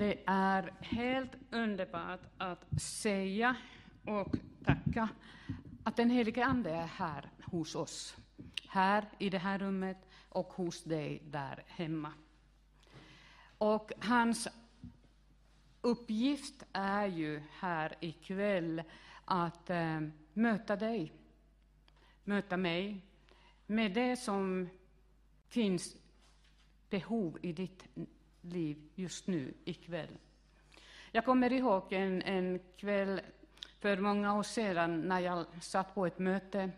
Det är helt underbart att säga och tacka att den helige Ande är här hos oss. Här i det här rummet och hos dig där hemma. Och hans uppgift är ju här ikväll att eh, möta dig, möta mig med det som finns behov i ditt liv just nu ikväll. Jag kommer ihåg en, en kväll för många år sedan när jag satt på ett möte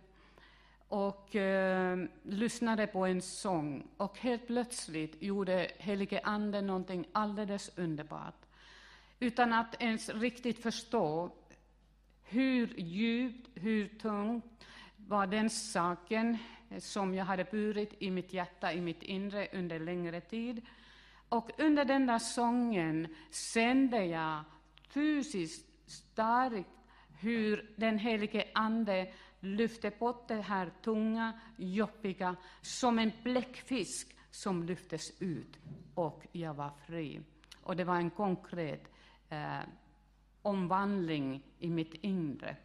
och eh, lyssnade på en sång och helt plötsligt gjorde helige Ande någonting alldeles underbart. Utan att ens riktigt förstå hur djupt, hur tungt var den saken som jag hade burit i mitt hjärta, i mitt inre under längre tid. Och under den där sången kände jag fysiskt starkt hur den helige Ande lyfte bort det här tunga, jobbiga, som en bläckfisk som lyftes ut, och jag var fri. Och det var en konkret eh, omvandling i mitt inre.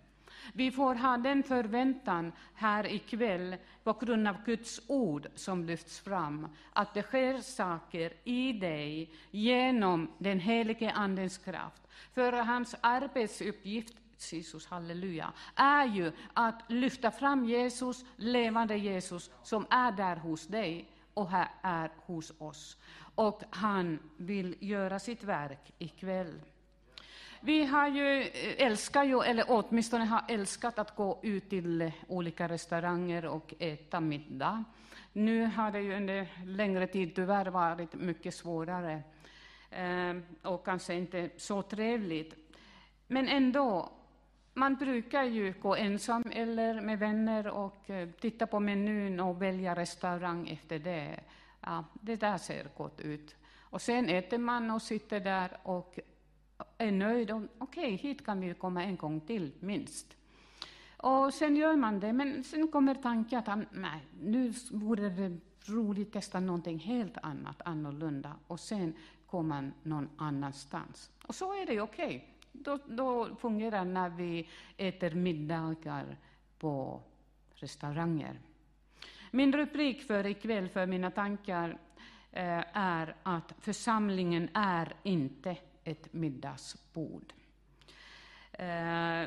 Vi får ha den förväntan här ikväll på grund av Guds ord som lyfts fram, att det sker saker i dig genom den helige Andens kraft. För hans arbetsuppgift Jesus, halleluja, är ju att lyfta fram Jesus, levande Jesus, som är där hos dig och här är hos oss. Och han vill göra sitt verk ikväll. Vi har ju, eh, älskar ju, eller åtminstone har älskat att gå ut till eh, olika restauranger och äta middag. Nu har det ju under längre tid tyvärr varit mycket svårare eh, och kanske inte så trevligt. Men ändå, man brukar ju gå ensam eller med vänner och titta på menyn och välja restaurang efter det. Ja, det där ser gott ut. Och sen äter man och sitter där och är nöjd. Okej, okay, hit kan vi komma en gång till, minst. Och sen gör man det, men sen kommer tanken att nej, nu vore det roligt att testa någonting helt annat, annorlunda, och sen kommer man någon annanstans. Och så är det okej. Okay. Då, då fungerar när vi äter middagar på restauranger. Min rubrik för ikväll, för mina tankar, eh, är att församlingen är inte ett middagsbord. Eh,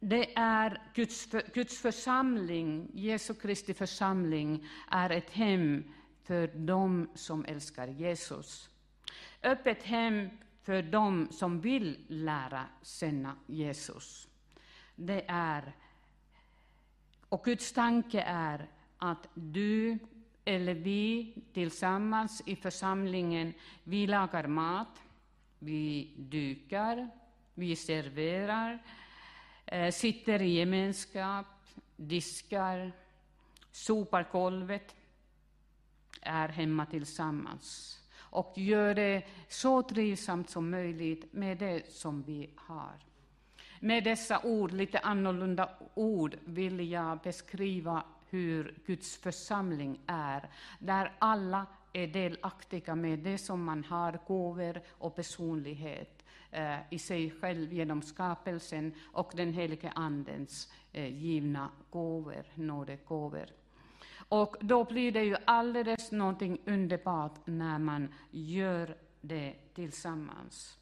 det är Guds, Guds församling, Jesu Kristi församling, är ett hem för dem som älskar Jesus. Öppet hem för dem som vill lära känna Jesus. Det är, och Guds tanke är att du eller vi tillsammans i församlingen, vi lagar mat, vi dukar, vi serverar, eh, sitter i gemenskap, diskar, sopar golvet, är hemma tillsammans och gör det så trivsamt som möjligt med det som vi har. Med dessa ord, lite annorlunda ord, vill jag beskriva hur Guds församling är, där alla är delaktiga med det som man har, gåvor och personlighet eh, i sig själv genom skapelsen och den helige Andens eh, givna gåvor, nådegåvor. Och då blir det ju alldeles någonting underbart när man gör det tillsammans.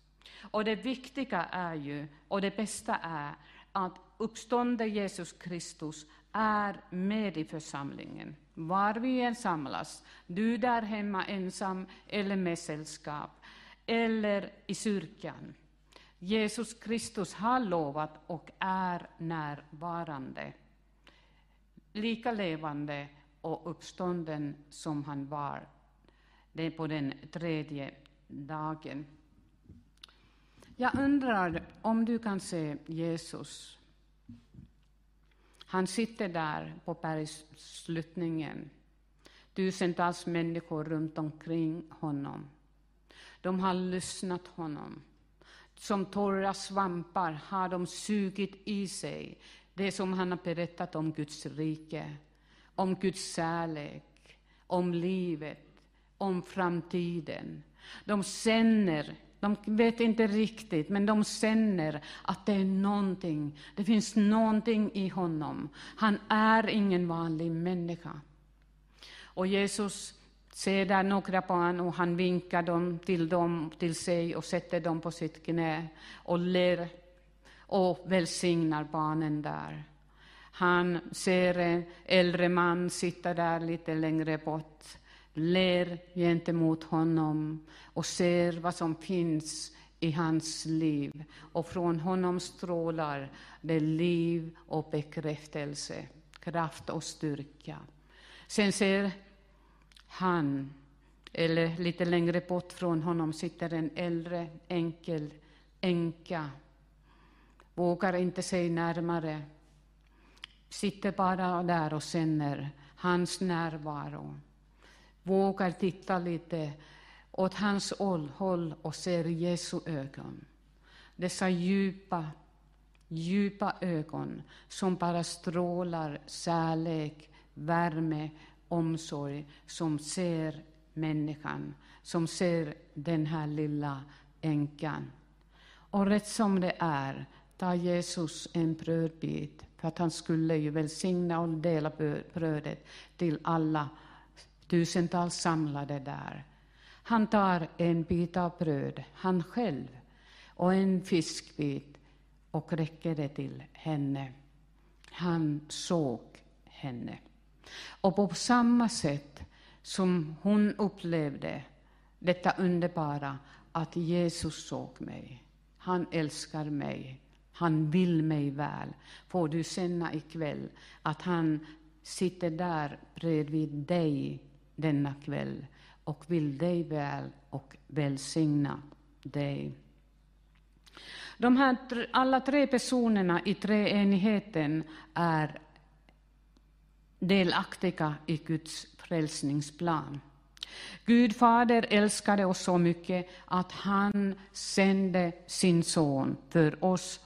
Och det viktiga är ju, och det bästa är, att uppstående Jesus Kristus är med i församlingen, var vi än samlas, du där hemma ensam eller med sällskap, eller i kyrkan. Jesus Kristus har lovat och är närvarande, lika levande och uppstånden som han var det är på den tredje dagen. Jag undrar om du kan se Jesus han sitter där på bergssluttningen. Tusentals människor runt omkring honom. De har lyssnat honom. Som torra svampar har de sugit i sig det som han har berättat om Guds rike, om Guds kärlek, om livet, om framtiden. De känner de vet inte riktigt, men de känner att det är någonting. Det finns någonting i honom. Han är ingen vanlig människa. Och Jesus ser där några barn och han vinkar dem till dem, till sig och sätter dem på sitt knä och ler och välsignar barnen där. Han ser en äldre man sitta där lite längre bort, ler gentemot honom och ser vad som finns i hans liv. Och från honom strålar det liv och bekräftelse, kraft och styrka. Sen ser han, eller lite längre bort från honom, sitter en äldre enkel änka. Vågar inte se närmare. Sitter bara där och känner hans närvaro. Vågar titta lite åt hans håll och ser Jesu ögon. Dessa djupa, djupa ögon som bara strålar kärlek, värme omsorg som ser människan, som ser den här lilla änkan. Och rätt som det är tar Jesus en brödbit, för att han skulle ju välsigna och dela brödet till alla tusentals samlade där. Han tar en bit av bröd, han själv, och en fiskbit och räcker det till henne. Han såg henne. Och på samma sätt som hon upplevde detta underbara att Jesus såg mig, han älskar mig, han vill mig väl, får du känna ikväll att han sitter där bredvid dig denna kväll och vill dig väl och välsigna dig. De här alla tre personerna i treenigheten är delaktiga i Guds frälsningsplan. Gud fader älskade oss så mycket att han sände sin son för oss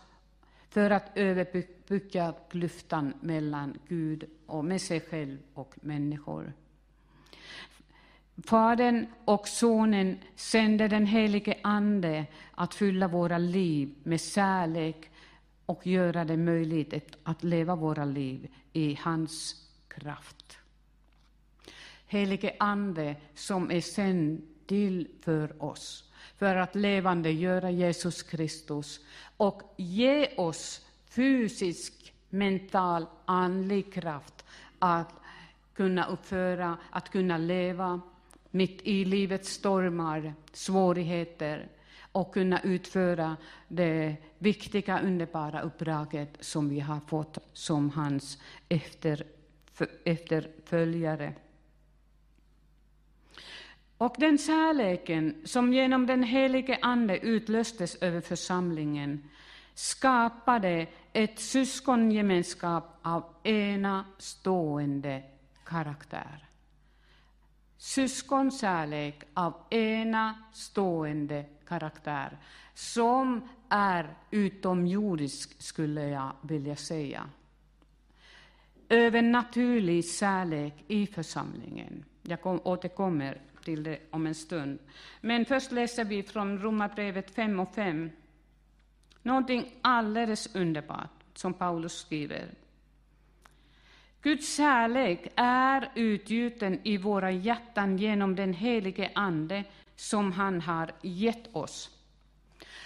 för att överbygga klyftan mellan Gud och med sig själv och människor. Fadern och Sonen sände den helige Ande att fylla våra liv med kärlek och göra det möjligt att leva våra liv i hans kraft. Helige Ande som är sänd till för oss, för att levande göra Jesus Kristus och ge oss fysisk, mental, andlig kraft att kunna uppföra, att kunna leva mitt i livets stormar, svårigheter och kunna utföra det viktiga, underbara uppdraget som vi har fått som hans efter efterföljare. Och den kärleken som genom den helige Ande utlöstes över församlingen skapade ett syskongemenskap av enastående karaktär. Syskonkärlek av enastående karaktär som är utomjordisk, skulle jag vilja säga övernaturlig kärlek i församlingen. Jag kom, återkommer till det om en stund. Men först läser vi från Romarbrevet 5 och 5. Någonting alldeles underbart som Paulus skriver. Guds kärlek är utgjuten i våra hjärtan genom den helige Ande som han har gett oss.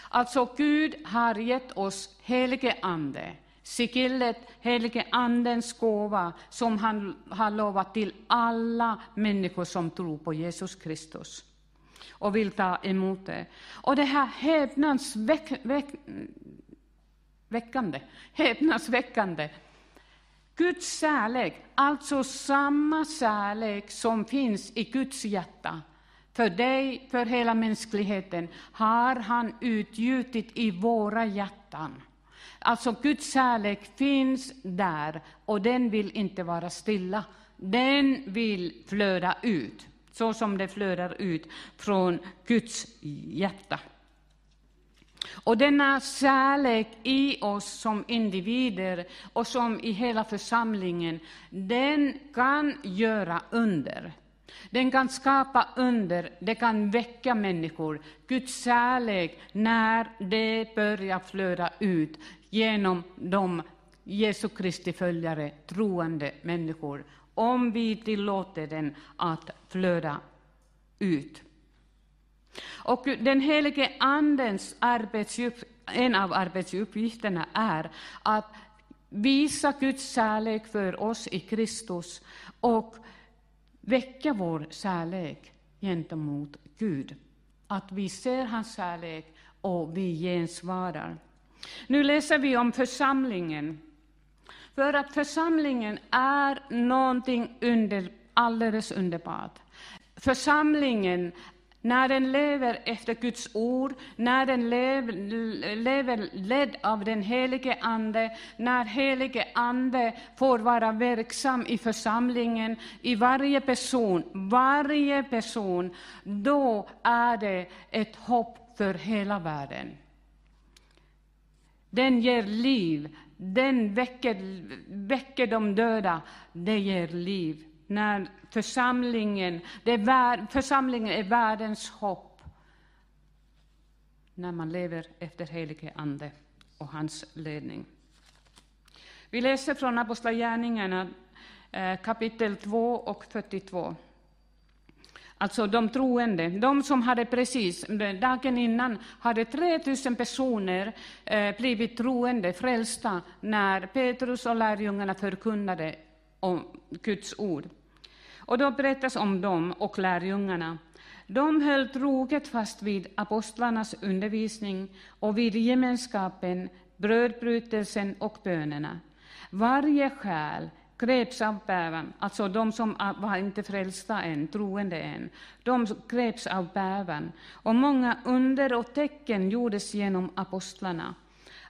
Alltså, Gud har gett oss helige Ande Sigillet, helige Andens gåva, som han har lovat till alla människor som tror på Jesus Kristus och vill ta emot det. Och det här häpnadsväckande, häpnadsväckande, Guds kärlek, alltså samma kärlek som finns i Guds hjärta, för dig, för hela mänskligheten, har han utgjutit i våra hjärtan. Alltså Guds kärlek finns där och den vill inte vara stilla. Den vill flöda ut, så som det flödar ut från Guds hjärta. Och denna kärlek i oss som individer och som i hela församlingen, den kan göra under. Den kan skapa under, det kan väcka människor. Guds kärlek, när det börjar flöda ut genom de Jesu Kristi följare, troende människor, om vi tillåter den att flöda ut. Och den helige Andens en av arbetsuppgifterna är att visa Guds kärlek för oss i Kristus och väcka vår kärlek gentemot Gud. Att vi ser hans kärlek och vi gensvarar. Nu läser vi om församlingen. För att församlingen är någonting under, alldeles underbart. Församlingen när den lever efter Guds ord, när den lever, lever ledd av den helige Ande, när helige Ande får vara verksam i församlingen, i varje person, varje person, då är det ett hopp för hela världen. Den ger liv, den väcker, väcker de döda, det ger liv när församlingen, det är vär, församlingen är världens hopp när man lever efter helige Ande och hans ledning. Vi läser från Apostlagärningarna eh, kapitel 2 och 42. Alltså de troende, de som hade precis, dagen innan hade 3000 personer eh, blivit troende, frälsta, när Petrus och lärjungarna förkunnade om Guds ord. Och då berättas om dem och lärjungarna. De höll troget fast vid apostlarnas undervisning och vid gemenskapen, brödbrytelsen och bönerna. Varje själ greps av bävan, alltså de som var inte frälsta än, troende än, de greps av bävan, och många under och tecken gjordes genom apostlarna.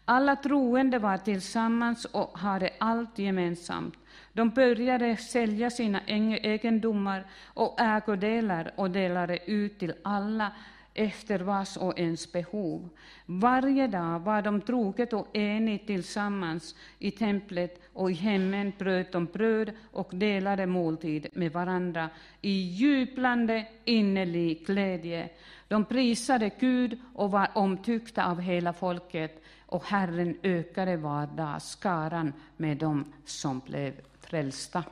Alla troende var tillsammans och hade allt gemensamt. De började sälja sina egendomar och ägodelar och delade ut till alla efter vars och ens behov. Varje dag var de troget och enigt tillsammans i templet och i hemmen bröt de bröd och delade måltid med varandra i jublande innerlig glädje. De prisade Gud och var omtyckta av hela folket, och Herren ökade var dag skaran med dem som blev frälsta.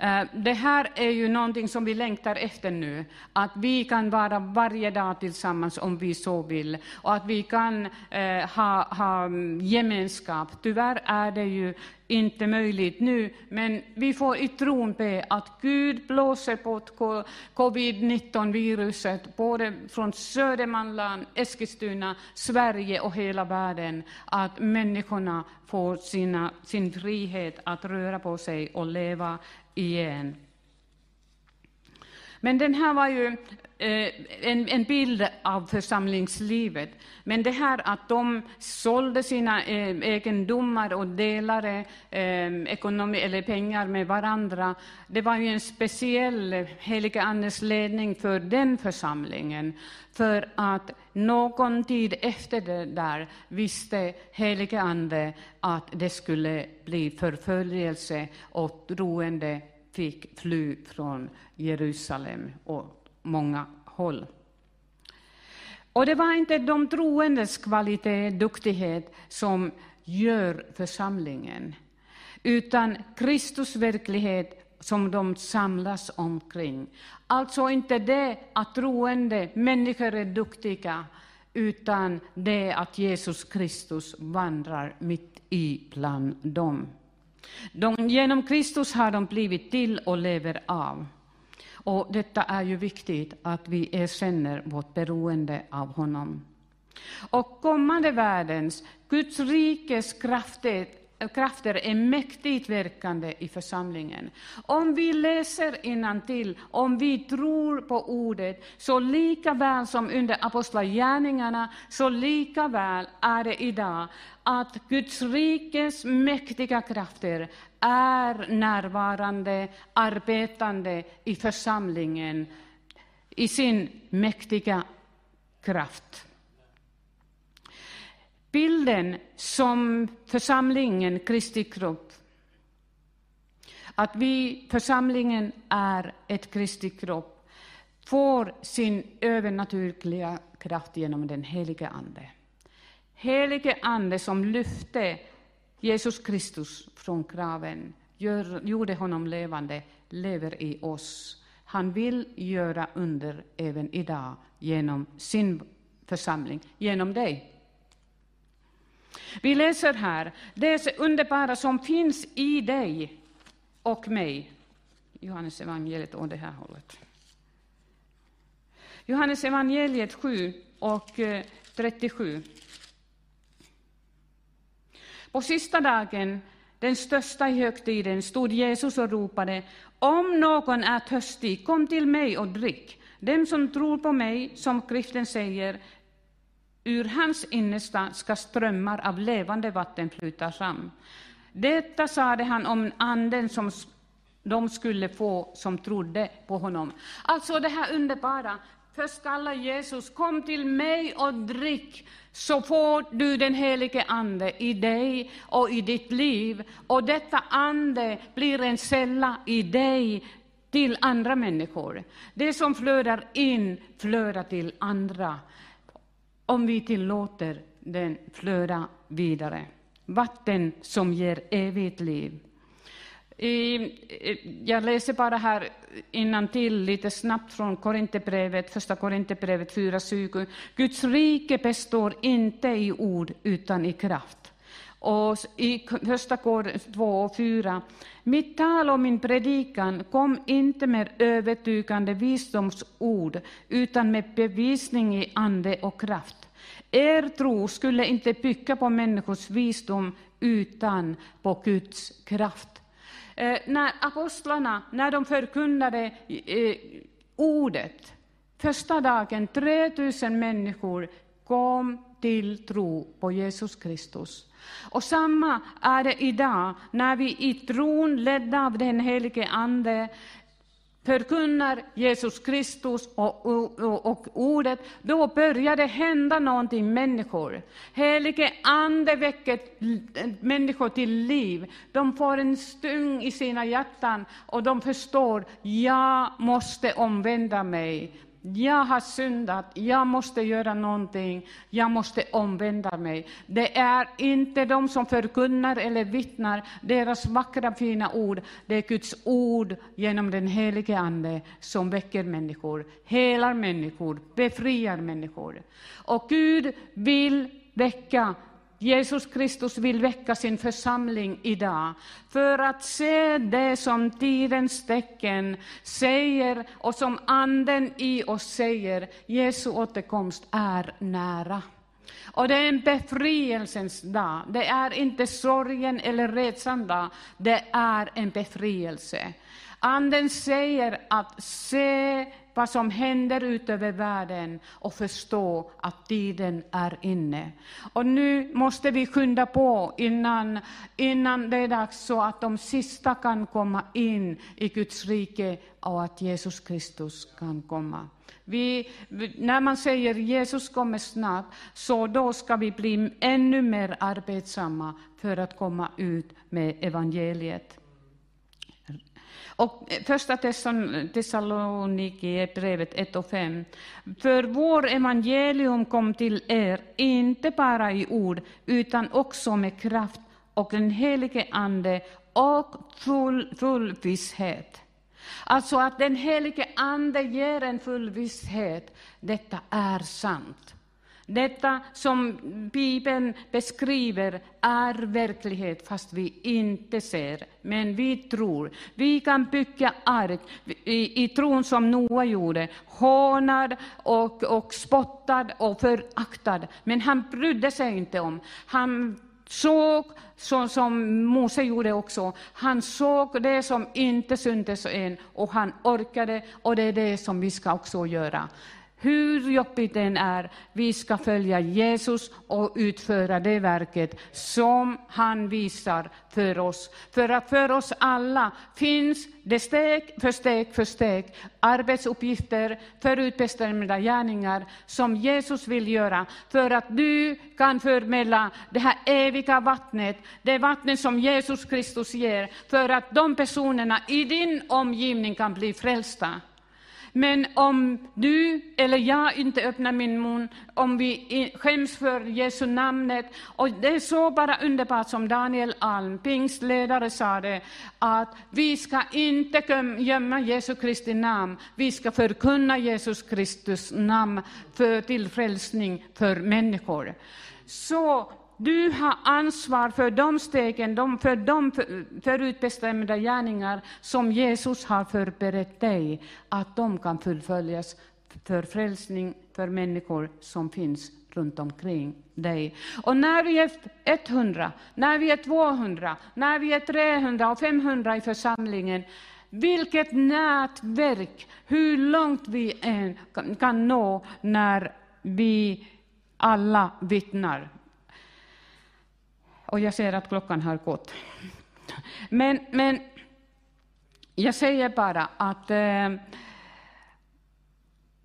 Eh, det här är ju någonting som vi längtar efter nu, att vi kan vara varje dag tillsammans om vi så vill, och att vi kan eh, ha, ha gemenskap. Tyvärr är det ju inte möjligt nu, men vi får i tron be att Gud blåser bort covid-19-viruset, både från Södermanland, Eskilstuna, Sverige och hela världen, att människorna får sina, sin frihet att röra på sig och leva y en Men den här var ju eh, en, en, bild av församlingslivet. Men det här att de sålde sina eh, egendomar och delade eh, ekonomi, eller pengar med varandra, det var ju en speciell helige Andes ledning för den församlingen. För att någon tid efter det där visste helige Ande att det skulle bli förföljelse och troende fick fly från Jerusalem och många håll. Och det var inte de troendes kvalitet, duktighet, som gör församlingen, utan Kristus verklighet som de samlas omkring. Alltså inte det att troende människor är duktiga, utan det att Jesus Kristus vandrar mitt i bland dem. De, genom Kristus har de blivit till och lever av. Och detta är ju viktigt, att vi erkänner vårt beroende av honom. Och kommande världens, Guds rikes krafter, krafter är mäktigt verkande i församlingen. Om vi läser till, om vi tror på ordet, så lika väl som under apostlagärningarna, så lika väl är det idag att Guds rikes mäktiga krafter är närvarande, arbetande i församlingen i sin mäktiga kraft. Bilden som församlingen, Kristi kropp, att vi, församlingen är ett Kristi kropp, får sin övernaturliga kraft genom den helige Ande. Helige Ande som lyfte Jesus Kristus från graven, gör, gjorde honom levande, lever i oss. Han vill göra under även idag genom sin församling, genom dig. Vi läser här det underbara som finns i dig och mig. Johannes evangeliet åt det här hållet. Johannes evangeliet 7 och eh, 37. På sista dagen, den största i högtiden, stod Jesus och ropade Om någon är törstig, kom till mig och drick. Den som tror på mig, som skriften säger, ur hans innersta ska strömmar av levande vatten flyta fram. Detta sade han om anden som de skulle få som trodde på honom. Alltså det här underbara. Först kallar Jesus, kom till mig och drick, så får du den helige Ande i dig och i ditt liv. Och detta ande blir en källa i dig till andra människor. Det som flödar in flödar till andra, om vi tillåter den flöda vidare. Vatten som ger evigt liv. Eh, jag läser bara här innan till lite snabbt från Korinthierbrevet, första Korinthierbrevet 4.20. Guds rike består inte i ord utan i kraft. Och i första kåren 2 och 4. Mitt tal och min predikan kom inte med övertygande visdomsord utan med bevisning i ande och kraft. Er tro skulle inte bygga på människors visdom utan på Guds kraft. Eh, när apostlarna, när de förkunnade eh, ordet, första dagen 3000 människor kom till tro på Jesus Kristus. Och samma är det idag, när vi i tron, ledda av den helige Ande, förkunnar Jesus Kristus och, och, och, ordet, då börjar det hända någonting människor. Helige Ande väcker människor till liv. De får en stung i sina hjärtan och de förstår, jag måste omvända mig. Jag har syndat, jag måste göra någonting, jag måste omvända mig. Det är inte de som förkunnar eller vittnar deras vackra fina ord, det är Guds ord genom den helige Ande som väcker människor, helar människor, befriar människor. Och Gud vill väcka Jesus Kristus vill väcka sin församling idag för att se det som tidens tecken säger och som Anden i oss säger, Jesu återkomst är nära. Och det är en befrielsens dag. Det är inte sorgen eller rädslan dag, det är en befrielse. Anden säger att se vad som händer utöver världen och förstå att tiden är inne. Och nu måste vi skynda på innan, innan det är dags så att de sista kan komma in i Guds rike och att Jesus Kristus kan komma. Vi, när man säger Jesus kommer snart, så då ska vi bli ännu mer arbetsamma för att komma ut med evangeliet. Och första Thessaloniki-brevet 1 och 5. För vår evangelium kom till er, inte bara i ord, utan också med kraft och den helige Ande och full, full visshet. Alltså att den helige Ande ger en full visshet, detta är sant. Detta som Bibeln beskriver är verklighet, fast vi inte ser. Men vi tror. Vi kan bygga ark i, i tron som Noa gjorde, hånad och, och spottad och föraktad. Men han brydde sig inte om. Han såg, så som Mose gjorde också, han såg det som inte syntes än och han orkade, och det är det som vi ska också göra hur jobbigt det än är, vi ska följa Jesus och utföra det verket som han visar för oss. För att för oss alla finns det steg för steg för steg arbetsuppgifter, förutbestämda gärningar som Jesus vill göra för att du kan förmedla det här eviga vattnet, det vattnet som Jesus Kristus ger, för att de personerna i din omgivning kan bli frälsta. Men om du eller jag inte öppnar min mun, om vi skäms för Jesu namnet, och det är så bara underbart som Daniel Alm, pingstledare, sa det, att vi ska inte gömma Jesu Kristi namn, vi ska förkunna Jesus Kristus namn för till frälsning för människor. Så du har ansvar för de stegen, de, för de förutbestämda gärningar som Jesus har förberett dig, att de kan fullföljas för frälsning för människor som finns runt omkring dig. Och när vi är 100, när vi är 200, när vi är 300 och 500 i församlingen, vilket nätverk, hur långt vi än kan nå när vi alla vittnar och jag ser att klockan har gått. Men, men jag säger bara att eh,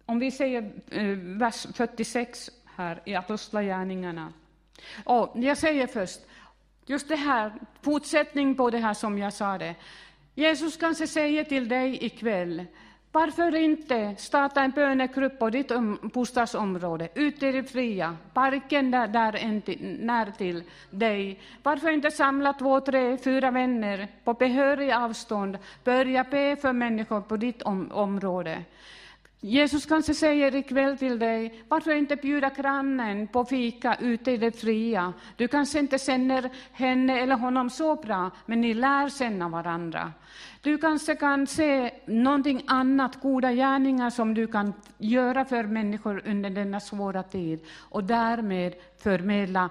om vi säger eh, vers 46 här i Apostlagärningarna. Och jag säger först, just det här, fortsättning på det här som jag sa det. Jesus kanske säger till dig ikväll, varför inte starta en bönegrupp på ditt bostadsområde, ute i det fria, parken där, där när till dig. Varför inte samla två, tre, fyra vänner på behörig avstånd, börja be för människor på ditt om område. Jesus kanske säger ikväll till dig, varför inte bjuda grannen på fika ute i det fria? Du kanske inte känner henne eller honom så bra, men ni lär känna varandra. Du kanske kan se någonting annat, goda gärningar som du kan göra för människor under denna svåra tid och därmed förmedla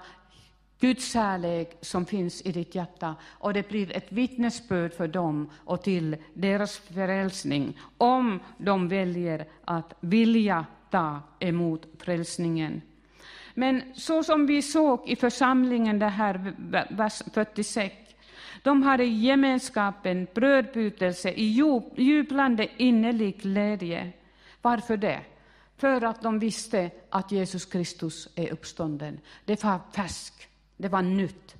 Guds kärlek som finns i ditt hjärta och det blir ett vittnesbörd för dem och till deras frälsning om de väljer att vilja ta emot frälsningen. Men så som vi såg i församlingen, det här vers 46, de hade gemenskapen, brödbytelse, i jublande innerlig glädje. Varför det? För att de visste att Jesus Kristus är uppstånden. Det var färskt, det var nytt.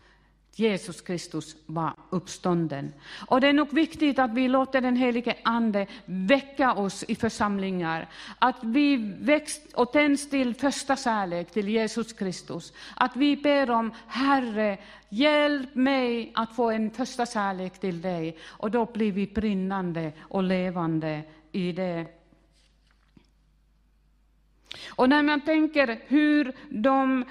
Jesus Kristus var uppstånden. Och det är nog viktigt att vi låter den helige Ande väcka oss i församlingar. Att vi väcks och tänds till första kärlek till Jesus Kristus. Att vi ber om Herre, hjälp mig att få en första kärlek till dig. Och då blir vi brinnande och levande i det. Och när man tänker hur de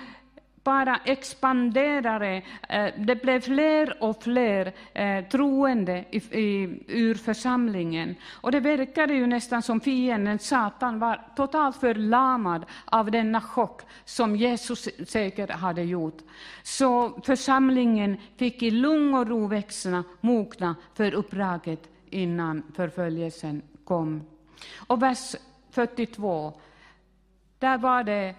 bara expanderade. Eh, det blev fler och fler eh, troende ur församlingen. Och det verkade ju nästan som fienden, Satan, var totalt förlamad av denna chock som Jesus säkert hade gjort. Så församlingen fick i lugn och ro växa, mogna för uppdraget innan förföljelsen kom. Och vers 42, där var det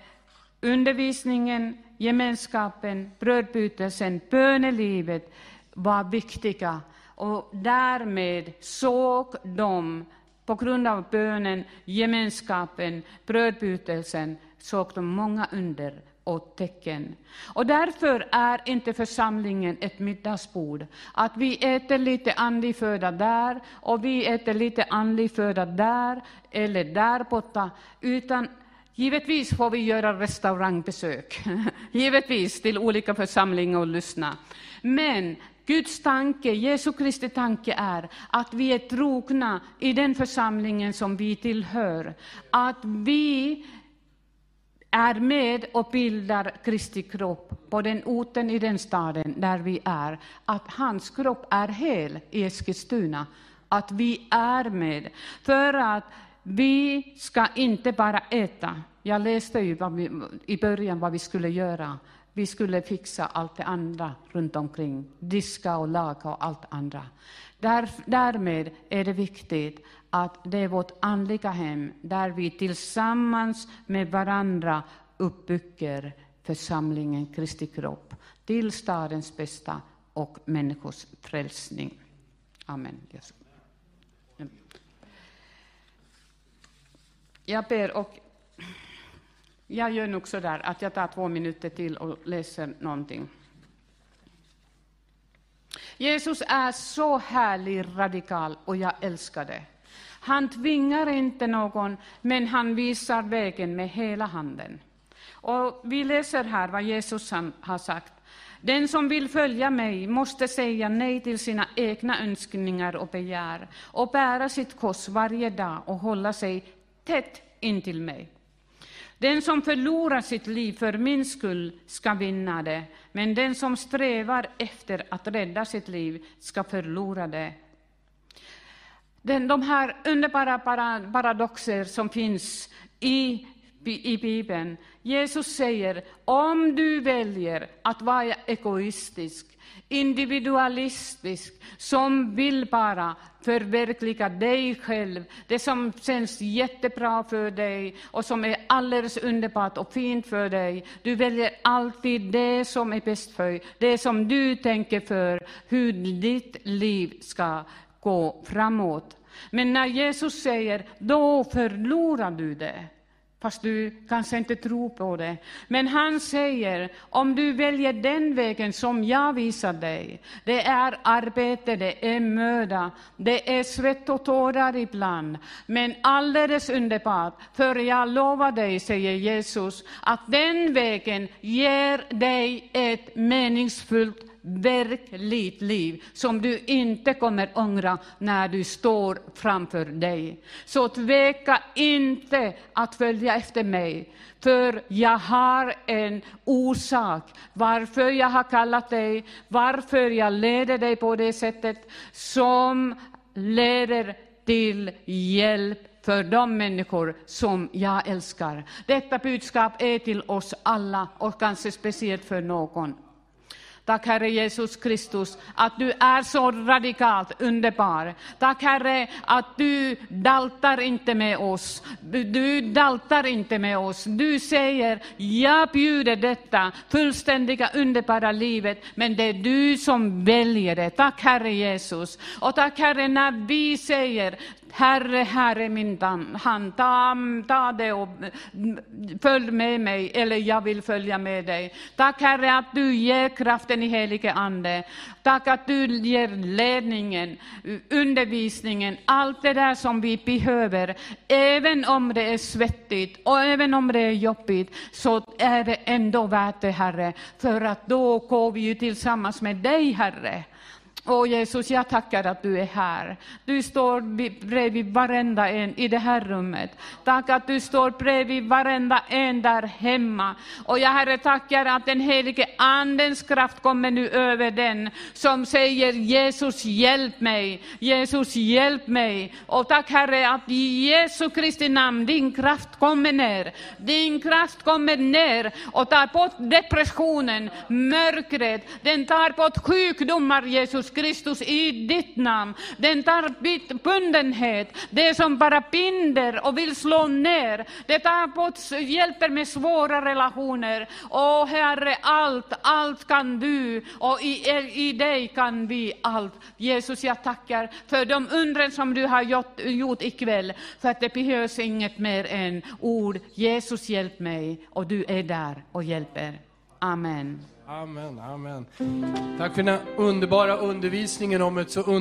undervisningen, gemenskapen, brödbytelsen, bönelivet var viktiga. Och därmed såg de, på grund av bönen, gemenskapen, brödbytelsen, såg de många under och tecken. Och därför är inte församlingen ett middagsbord, att vi äter lite andlig föda där och vi äter lite andlig föda där eller där borta, utan Givetvis får vi göra restaurangbesök, givetvis till olika församlingar och lyssna. Men Guds tanke, Jesu Kristi tanke är att vi är trogna i den församlingen som vi tillhör. Att vi är med och bildar Kristi kropp på den orten i den staden där vi är. Att hans kropp är hel i Eskilstuna. Att vi är med. För att vi ska inte bara äta. Jag läste ju vi, i början vad vi skulle göra. Vi skulle fixa allt det andra runt omkring, diska och laga och allt andra. Där, därmed är det viktigt att det är vårt andliga hem där vi tillsammans med varandra uppbygger församlingen Kristi kropp till stadens bästa och människors frälsning. Amen. Jag ber och jag gör nog så där att jag tar två minuter till och läser någonting. Jesus är så härlig, radikal och jag älskar det. Han tvingar inte någon, men han visar vägen med hela handen. Och vi läser här vad Jesus har sagt. Den som vill följa mig måste säga nej till sina egna önskningar och begär och bära sitt kors varje dag och hålla sig tätt intill mig. Den som förlorar sitt liv för min skull ska vinna det, men den som strävar efter att rädda sitt liv ska förlora det. Den, de här underbara paradoxer som finns i, i Bibeln. Jesus säger, om du väljer att vara egoistisk, individualistisk, som vill bara förverkliga dig själv, det som känns jättebra för dig och som är alldeles underbart och fint för dig. Du väljer alltid det som är bäst för dig, det som du tänker för, hur ditt liv ska gå framåt. Men när Jesus säger, då förlorar du det fast du kanske inte tror på det. Men han säger, om du väljer den vägen som jag visar dig, det är arbete, det är möda, det är svett och tårar ibland, men alldeles underbart, för jag lovar dig, säger Jesus, att den vägen ger dig ett meningsfullt verkligt liv som du inte kommer ångra när du står framför dig. Så tveka inte att följa efter mig, för jag har en orsak varför jag har kallat dig, varför jag leder dig på det sättet som leder till hjälp för de människor som jag älskar. Detta budskap är till oss alla och kanske speciellt för någon. Tack Herre Jesus Kristus att du är så radikalt underbar. Tack Herre att du daltar inte med oss. Du daltar inte med oss. Du säger, jag bjuder detta fullständiga underbara livet, men det är du som väljer det. Tack Herre Jesus. Och tack Herre när vi säger, Herre, här är min hand, ta, ta det och mm, följ med mig, eller jag vill följa med dig. Tack Herre att du ger kraften i helige Ande. Tack att du ger ledningen, undervisningen, allt det där som vi behöver. Även om det är svettigt och även om det är jobbigt, så är det ändå värt det Herre, för att då går vi ju tillsammans med dig Herre. Åh Jesus, jag tackar att du är här. Du står bredvid varenda en i det här rummet. Tack att du står bredvid varenda en där hemma. Och jag Herre tackar att den helige Andens kraft kommer nu över den som säger Jesus hjälp mig, Jesus hjälp mig. Och tack Herre att i Jesu Kristi namn din kraft kommer ner. Din kraft kommer ner och tar bort depressionen, mörkret, den tar bort sjukdomar Jesus Kristus i ditt namn. Den tar bundenhet, det som bara binder och vill slå ner. Det tar bort, hjälper med svåra relationer. Åh Herre, allt, allt kan du och i, eh, i dig kan vi allt. Jesus, jag tackar för de undren som du har gjort, gjort ikväll, för att det behövs inget mer än ord. Jesus, hjälp mig, och du är där och hjälper. Amen. Amen, amen. Tack för den underbara undervisningen om ett så